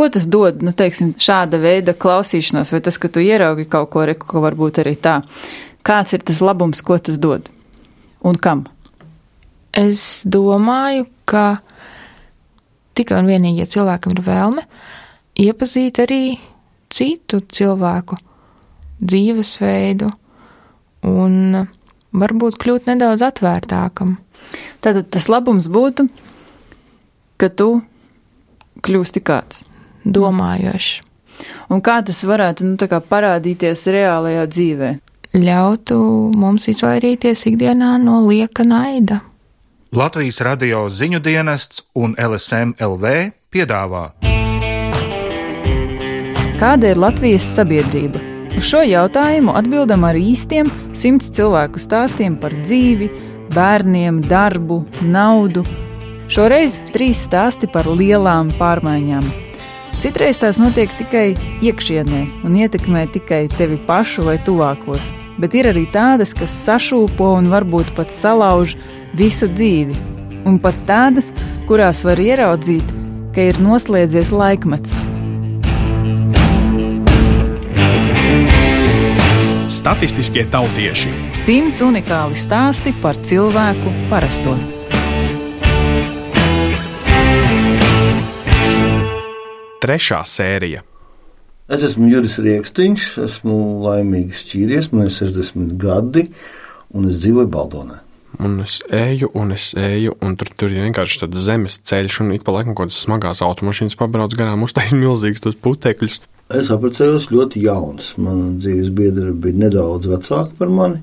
Ko tas dod, nu, teiksim, šāda veida klausīšanās, vai tas, ka tu ieraugi kaut ko, reku, ka varbūt arī tā. Kāds ir tas labums, ko tas dod? Un kam? Es domāju, ka tikai un vienīgi, ja cilvēkam ir vēlme, iepazīt arī citu cilvēku dzīvesveidu un varbūt kļūt nedaudz atvērtākam. Tātad tas labums būtu, ka tu kļūsti kāds. Domājošs. Un kā tas varētu nu, kā parādīties reālajā dzīvē? Ļautu mums izvairīties ikdienā no lieka naida. Latvijas radio ziņu dienests un LSM LV piedāvā. Kāda ir Latvijas sabiedrība? Uz šo jautājumu atbildam ar īstiem simts cilvēku stāstiem par dzīvi, bērniem, darbu, naudu. Šoreiz trīs stāsti par lielām pārmaiņām. Citreiz tās notiek tikai iekšienē un ietekmē tikai tevi pašu vai tuvākos, bet ir arī tādas, kas sašūpo un varbūt pat salauž visu dzīvi, un pat tādas, kurās var ieraudzīt, ka ir noslēdzies laikmets. Statistiskie tautieši. Simts unikāli stāsti par cilvēku parasto. Trešā sērija. Es esmu Juris Rieksniņš, esmu laimīgi šķīries, man ir 60 gadi, un es dzīvoju Baldonē. Un es eju, un es eju, un tur, tur ir vienkārši tāds zemes ceļš, un ik pa laikam kaut kādas smagās automašīnas pabrauc garām, uztais milzīgus tos putekļus. Es apprecējos ļoti jauns. Mana dzīves biedra bija nedaudz vecāka par mani.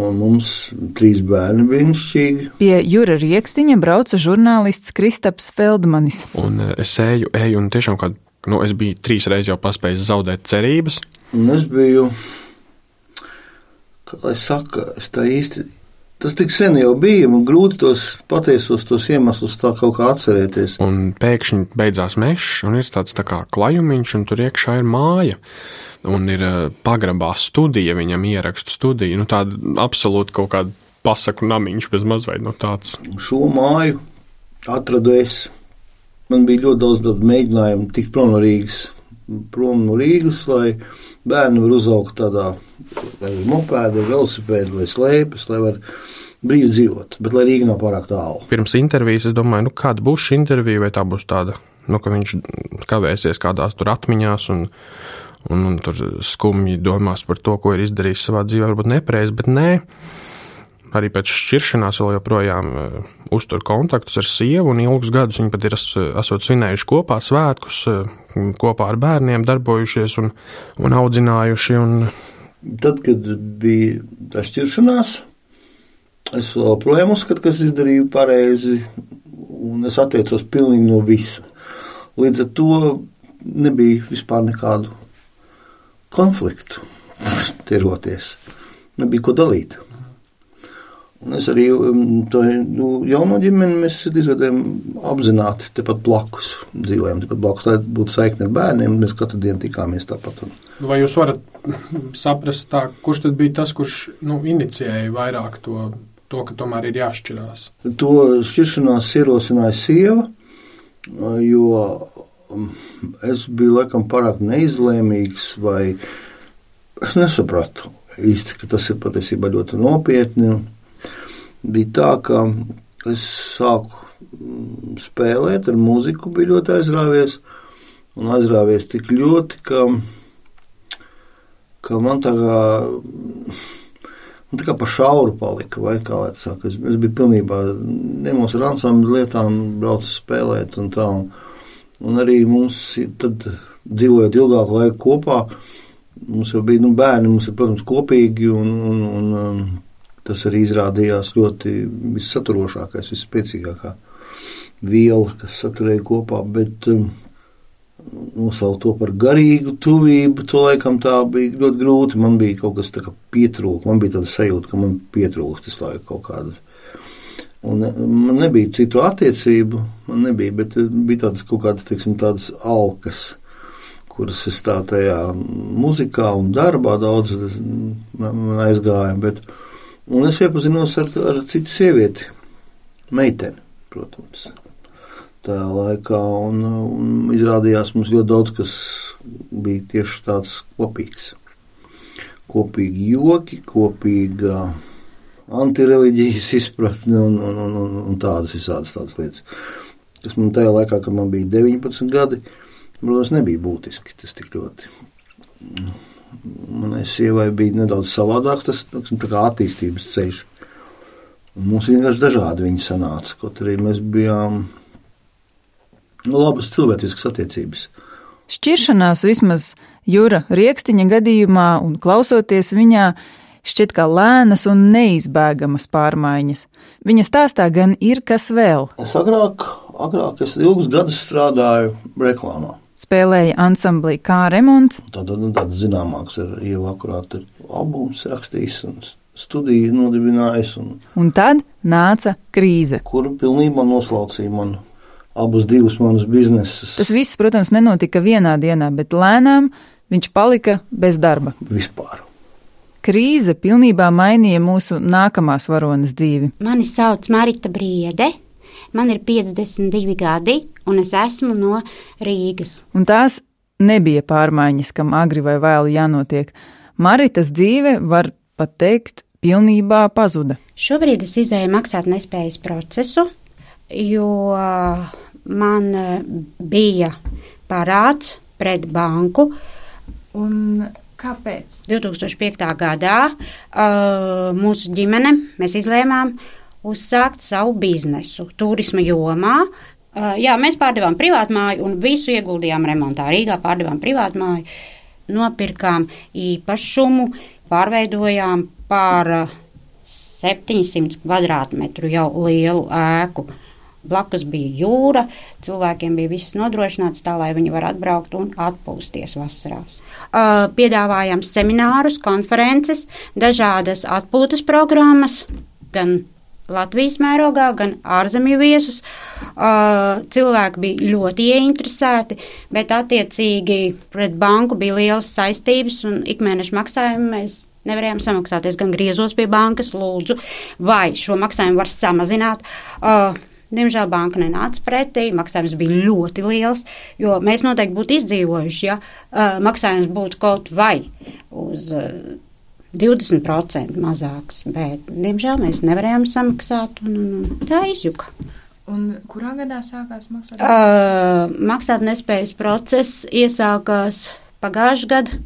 Un mums trīs bērni brīnišķīgi. Pie Jūra Rieksniņa brauca žurnālists Kristaps Feldmanis. Un eh, es eju, eju, un tiešām kā, nu, es biju trīs reizes jau paspējis zaudēt cerības. Un es biju, kā lai saka, es tā īsti. Tas tik sen jau bija, man grūti tos patiesos tos iemeslus tā kaut kā atcerēties. Un pēkšņi beidzās mežs, un ir tāds tā kā klajumiņš, un tur iekšā ir māja un ir eh, pagrabā studija, viņam ierakstu studiju. Nu, tāda absolūti kaut kāda pasaku namiņš, bez mazliet no tāds. Šo māju atradu es. Man bija ļoti daudz, daudz mēģinājumu tikt prom no Rīgas, prom no Rīgas, lai bērni var uzaugt tādā mopēdā, velosipēdā, lai slēpjas, lai var brīvi dzīvot, bet lai Rīga nav pārāk tālu. Pirms intervijas es domāju, nu, kāda būs šī intervija, vai tā būs tāda, nu, ka viņš kavēsies kādās tur atmiņās un, un, un tur skumji domās par to, ko ir izdarījis savā dzīvē, varbūt nepareizi, bet nē. Arī pēc šķiršanās vēl joprojām uh, uztur kontaktus ar sievu, un ilgus gadus viņi pat ir esot svinējuši kopā svētkus, uh, kopā ar bērniem darbojušies un, un audzinājuši. Un... Tad, kad bija tā šķiršanās, es joprojām uzskatu, ka es izdarīju pareizi, un es attiecos pilnīgi no visa. Līdz ar to nebija vispār nekādu konfliktu, tīroties. Nebija ko dalīt. Un es arī um, to nu, jauno ģimeni mēs izveidojam apzināti tepat blakus, dzīvojam tepat blakus, lai būtu saikne ar bērniem. Mēs katru dienu tikāmies tāpat. Un... Vai jūs varat saprast, tā, kurš tad bija tas, kurš nu, inicijēja vairāk to, to, ka tomēr ir jāšķirās? To šķiršanās ierosināja sieva, jo es biju laikam pārāk neizlēmīgs, vai es nesapratu īsti, ka tas ir patiesībā ļoti nopietni. Bija tā, ka es sāku mm, spēlēt ar mūziku, bija ļoti aizrāvies, un aizrāvies tik ļoti, ka, ka man tā kā. Un tā kā pa šauru palika, vai kā lai saka, es, es biju pilnībā nemos ar ansambļu lietām, braucu spēlēt un tā. Un, Un arī mums, tad, dzīvojot ilgāku laiku kopā, mums jau bija nu, bērni, mums ir, protams, kopīgi, un, un, un um, tas arī izrādījās ļoti vissaturošākais, visspēcīgākā viela, kas saturēja kopā. Bet, um, Nosaukt to par garīgu tuvību, to laikam tā bija ļoti grūti. Man bija kaut kas tāds pietrūkst, man bija tāda sajūta, ka man pietrūkst tas laikam kaut kādas Un eh, man nebija citu attiecību, man nebija, bet eh, bija tādas kaut kādas, teiksim, tādas alkas, kuras es tā tajā muzikā un darbā daudz man aizgāja. Bet, un es iepazinos ar, ar citu sievieti, meiteni, protams. tajā laikā. Un, un izrādījās mums ļoti daudz, kas bija tieši tāds kopīgs. Kopīgi joki, kopīga antireliģijas izpratne un, un, un, un, un tādas visādas tādas lietas. Kas man tajā laikā, kad man bija 19 gadi, protams, nebija būtiski tas tik ļoti. Manai sievai bija nedaudz savādāks tas taksim, attīstības ceļš. Un mums vienkārši dažādi viņi sanāca, kaut arī mēs bijām labas cilvēciskas attiecības. Šķiršanās vismaz Jūra Rieksniņa gadījumā un klausoties viņā, šķiet kā lēnas un neizbēgamas pārmaiņas. Viņa stāstā gan ir kas vēl. Es agrāk, agrāk es ilgus gadus strādāju reklāmā. Spēlēja ansamblī kā remonts. Tātad nu, tāds zināmāks ir jau akurāt ir albums rakstījis un studiju nodibinājis. Un, un tad nāca krīze. Kura pilnībā noslaucīja manu abus divus manus biznesus. Tas viss, protams, nenotika vienā dienā, bet lēnām viņš palika bez darba. Vispār. Krīze pilnībā mainīja mūsu nākamās varonas dzīvi. Mani sauc Marita Briede. Man ir 52 gadi, un es esmu no Rīgas. Un tās nebija pārmaiņas, kam agri vai vēlu jānotiek. Maritas dzīve, var pat teikt, pilnībā pazuda. Šobrīd es izēju maksāt nespējas procesu, jo man bija parāds pret banku. Un kāpēc? 2005. gadā uh, mūsu ģimene mēs izlēmām uzsākt savu biznesu turisma jomā. Uh, jā, mēs pārdevām privātmāju un visu ieguldījām remontā. Rīgā pārdevām privātmāju, nopirkām īpašumu, pārveidojām par 700 kvadrātmetru jau lielu ēku. Blakus bija jūra, cilvēkiem bija viss nodrošināts tā, lai viņi var atbraukt un atpūsties vasarās. Uh, piedāvājām seminārus, konferences, dažādas atpūtas programmas, gan Latvijas mērogā, gan ārzemju viesus. Uh, cilvēki bija ļoti ieinteresēti, bet attiecīgi pret banku bija lielas saistības un ikmēneša maksājumu mēs nevarējām samaksāt. Es gan griezos pie bankas, lūdzu, vai šo maksājumu var samazināt. Uh, Diemžēl banka nenāca pretī, maksājums bija ļoti liels, jo mēs noteikti būtu izdzīvojuši, ja uh, maksājums būtu kaut vai uz uh, 20% mazāks, bet, diemžēl, mēs nevarējām samaksāt, un, un, un tā izjuka. Un kurā gadā sākās maksāt? Uh, maksāt nespējas process iesākās pagājušā gada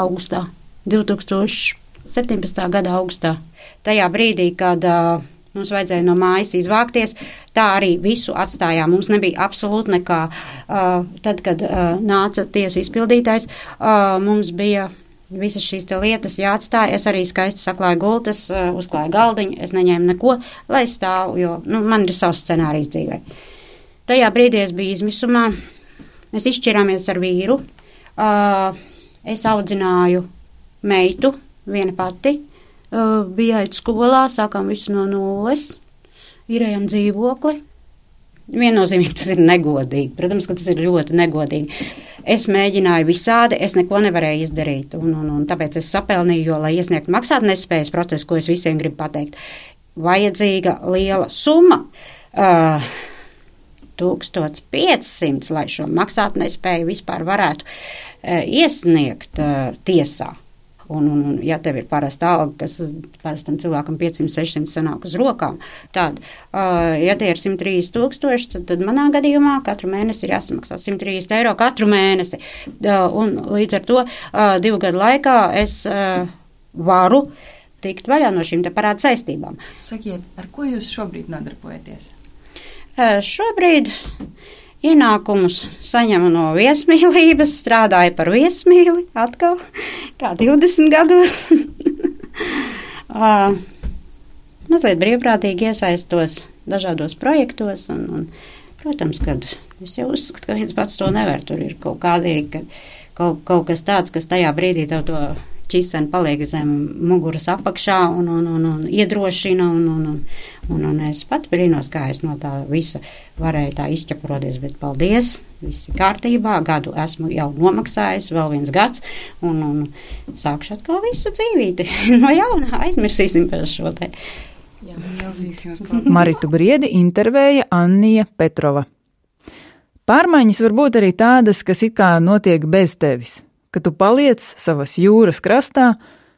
augustā, 2017. gada augustā. Tajā brīdī, kad uh, Mums vajadzēja no mājas izvākties. Tā arī visu atstājām. Mums nebija absolūti nekā. Uh, tad, kad uh, nāca tiesu izpildītājs, uh, mums bija visas šīs lietas jāatstāj. Es arī skaisti saklāju gultas, uh, uzklāju galdiņu. Es neņēmu neko, lai stāvu, jo nu, man ir savs scenārijs dzīvē. Tajā brīdī es biju izmisumā. Mēs izšķirāmies ar vīru. Uh, es audzināju meitu, viena pati. Bija aiz skolā, sākām visu no nulles, īrējām dzīvokli. Viennozīmīgi tas ir negodīgi. Protams, ka tas ir ļoti negodīgi. Es mēģināju visādi, es neko nevarēju izdarīt, un, un, un tāpēc es sapelnīju, jo, lai iesniegtu maksātnespējas procesu, ko es visiem gribu pateikt, vajadzīga liela summa. Uh, 1500, lai šo maksātnespēju vispār varētu uh, iesniegt uh, tiesā. Un, un, un ja tev ir parasta alga, kas parastam cilvēkam 500, 600 sanāk uz rokām, tad, uh, ja tie ir 130 tūkstoši, tad, tad manā gadījumā katru mēnesi ir jāsamaksā 130 eiro katru mēnesi. Uh, un līdz ar to uh, divu gadu laikā es uh, varu tikt vaļā no šīm parāda saistībām. Sakiet, ar ko jūs šobrīd nodarbojaties? Uh, šobrīd Ienākumus saņemu no viesmīlības, strādāju par viesmīli atkal, kā 20 gados. uh, mazliet brīvprātīgi iesaistos dažādos projektos, un, un protams, kad es jau uzskatu, ka viens pats to nevar. Tur ir kaut kādīgi, ka kaut, kaut kas tāds, kas tajā brīdī tev to ķiseni paliek zem muguras apakšā un, un, un, un iedrošina. Un, un, un, un, un es pat brīnos, kā es no tā visa varēju tā izķeproties, bet paldies, viss ir kārtībā, gadu esmu jau nomaksājis, vēl viens gads, un, un sākšu atkal visu dzīvīti no jauna, aizmirsīsim par šo te. Jā, milzīgs jums paldies. Maritu Briedi intervēja Annija Petrova. Pārmaiņas var būt arī tādas, kas it kā notiek bez tevis, ka tu paliec savas jūras krastā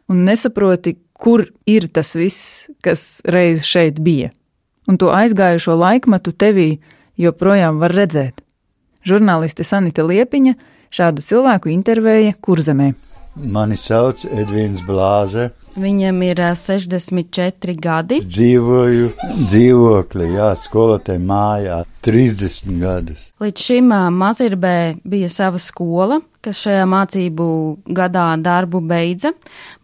un nesaproti, kur ir tas viss, kas reiz šeit bija. Un to aizgājušo laikmetu tevī joprojām var redzēt. Žurnāliste Sanita Liepiņa šādu cilvēku intervēja Kurzemē. Mani sauc Edvīns Blāze. Viņam ir ā, 64 gadi. Dzīvoju dzīvoklī, jā, skolotāja mājā 30 gadus. Līdz šim Mazirbē bija sava skola, kas šajā mācību gadā darbu beidza.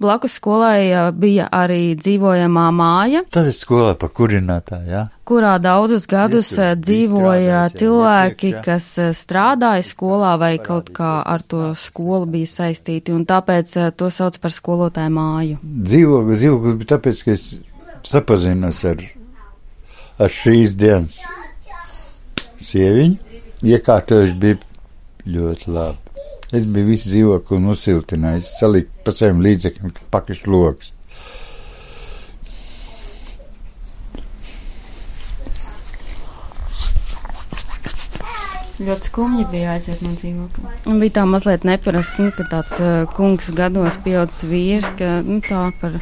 Blakus skolai bija arī dzīvojamā māja, Tad es skolā pa kurinātāju, jā. kurā daudzus gadus biju dzīvoja cilvēki, iepriekš, jā. kas strādāja skolā vai kaut kā ar to skolu bija saistīti, un tāpēc to sauc par skolotāju māju. Dzīvoklis, dzīvoklis bija tāpēc, ka es sapazinos ar, ar šīs dienas sieviņu. Iekārtojuši bija ļoti labi. Es biju visu dzīvokli nosiltinājis, saliku pa saviem līdzekļiem pakaļ lokus. Ļoti skumji bija aiziet no dzīvokļa. Un bija tā mazliet neparasti, nu, ka tāds uh, kungs gados pieaudzis vīrs, ka nu, tā par,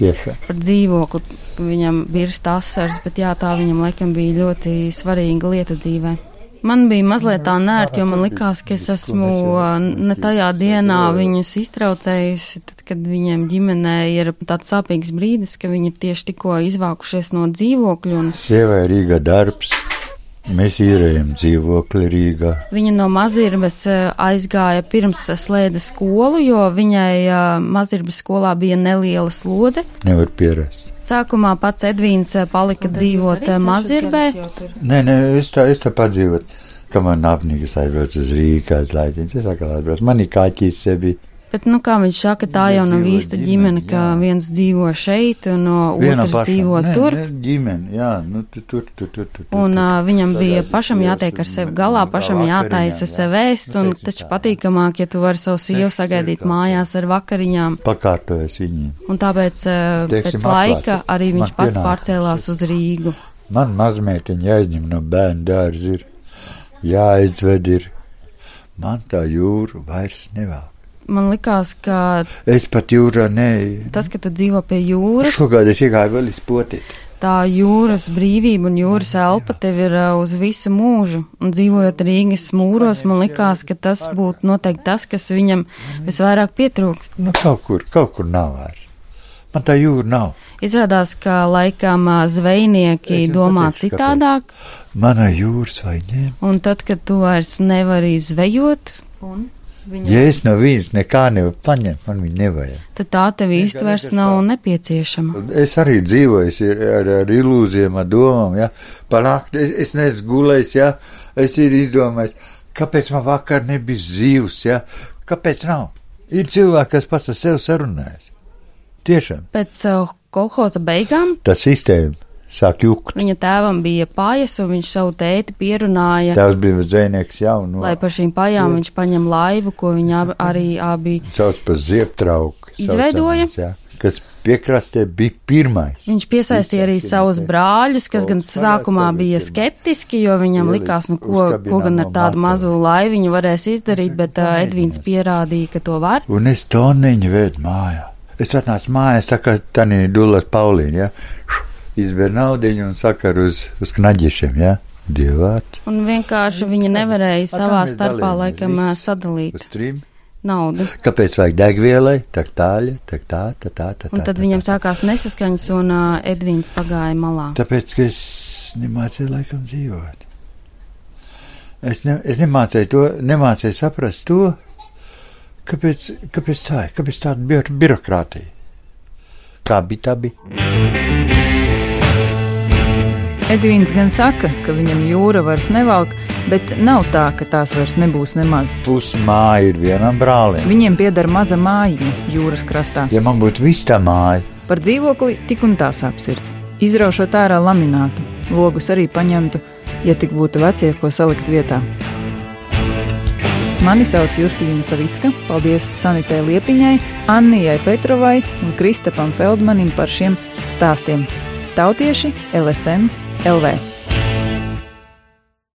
Tiešām. par dzīvokli, viņam virst asars, bet jā, tā viņam laikam bija ļoti svarīga lieta dzīvē. Man bija mazliet tā nērti, jo man likās, ka es esmu ne tajā dienā viņus iztraucējusi, tad, kad viņiem ģimenē ir tāds sāpīgs brīdis, ka viņi ir tieši tikko izvākušies no dzīvokļa un Sievai Rīgā darbs. Mēs īrējam dzīvokli Rīgā. Viņa no Mazirbas eh, aizgāja pirms eh, slēdza skolu, jo viņai eh, Mazirbas skolā bija neliela slodze. Nevar pierast. Sākumā pats Edvīns palika dzīvot Mazirbē. Nē, nē, es tā, es tā padzīvot. Kad man apnīgas aizbrauc uz Rīgā, laiciņš, es atkal aizbraucu. Man ir kaķis sevi. Bet, nu, kā viņš saka, tā jau nav īsta ģimene, ģimene, ka viens dzīvo šeit un no otrs pašam. dzīvo Nē, tur. nē, ģimene, jā, nu, tu, tur, tur, tur, tur. Un tur. uh, viņam bija pašam jātiek ar un- sevi un- galā, un pašam jātaisa jā. sev ēst, un Nu, teiksim taču patīkamāk, ja tu vari savu sievu sagaidīt mājās ar vakariņām. Pakārtojas viņiem. Un tāpēc uh, pēc laika arī viņš pats pārcēlās uz Rīgu. Man mazmeitiņa jāizņem no bērnu dārza ir, jāizved ir. Man tā jūra vairs nevēl. Man likās, ka Es pat jūrā neeju. tas, ka tu dzīvo pie jūras, Šogad es iegāju vēl izpotīt. tā jūras brīvība un jūras elpa tev ir uh, uz visu mūžu. Un dzīvojot Rīgas mūros, man likās, ka tas būtu noteikti tas, kas viņam visvairāk pietrūkst. Nu, kaut kur, kaut kur nav vairs. Man tā jūra nav. Izrādās, ka laikam ā, zvejnieki domā pateikšu, citādāk, Mana jūras vai ne? un tad, kad tu vairs nevari zvejot, Ja es no viņas nekā nevaru paņemt, man viņa nevajag. tad tā tev īsti vairs nav nepieciešama. Es arī dzīvoju ar, ar ilūzijām, ar domām, ja. Panākt, es, es neesmu gulējis, ja. Es ir izdomājis, kāpēc man vakar nebija zīvs, ja. Kāpēc nav? Ir cilvēki, kas pats ar sevi sarunājas. Tiešām. Pēc uh, kolhoza beigām Tā sistēma sāk jukt. viņa tēvam bija pāri, un viņš savu tēti pierunāja, Tās bija zvejnieks jau, nu, lai par šīm pajām viņš paņem laivu, ko viņi ab, arī abi. sauc par zieptrauku. Izveidoja? Ja, kas piekrastē bija pirmais. Viņš piesaistīja arī savus brāļus, kas gan sākumā bija skeptiski, jo viņam likās, nu, ko, ko gan ar tādu mazu laiviņu varēs izdarīt, bet uh, Edvīns pierādīja, ka to var. Un es to neņu vēdu mājā. Es atnācu mājās, tā kā Tanī Dullas Paulīna, ja? Izber naudiņu un sakar uz, uz knaģiešiem, ja? Dievāt. Un vienkārši viņi nevarēja A, tā savā starpā laikam sadalīt Uz trim. naudu. Kāpēc vajag degvielai? Tak tāļa, tak tā, tā, tā, tā. Un tā, tad tā, viņam tā. sākās nesaskaņas, un uh, Edvīns pagāja malā. Tāpēc, ka es nemācīju laikam dzīvot. Es, ne, es nemācīju to, nemācīju saprast to, kāpēc, kāpēc tā ir, kāpēc tāda bi birokrātija. Kā bija, tā bija. Edvīns gan saka, ka viņam jūra vairs nevalk, bet nav tā, ka tās vairs nebūs nemaz. Pusi māja ir vienam brālim. Viņiem pieder maza mājiņa jūras krastā. Ja man būtu viss tā māja, Par dzīvokli tik un tā sāp sirds. Izraušot ārā laminātu, logus arī paņemtu, ja tik būtu vecie, ko salikt vietā. Mani sauc Justīna Savicka, paldies Sanitē Liepiņai, Annijai Petrovai un Kristapam Feldmanim par šiem stāstiem. Tautieši LSM LV.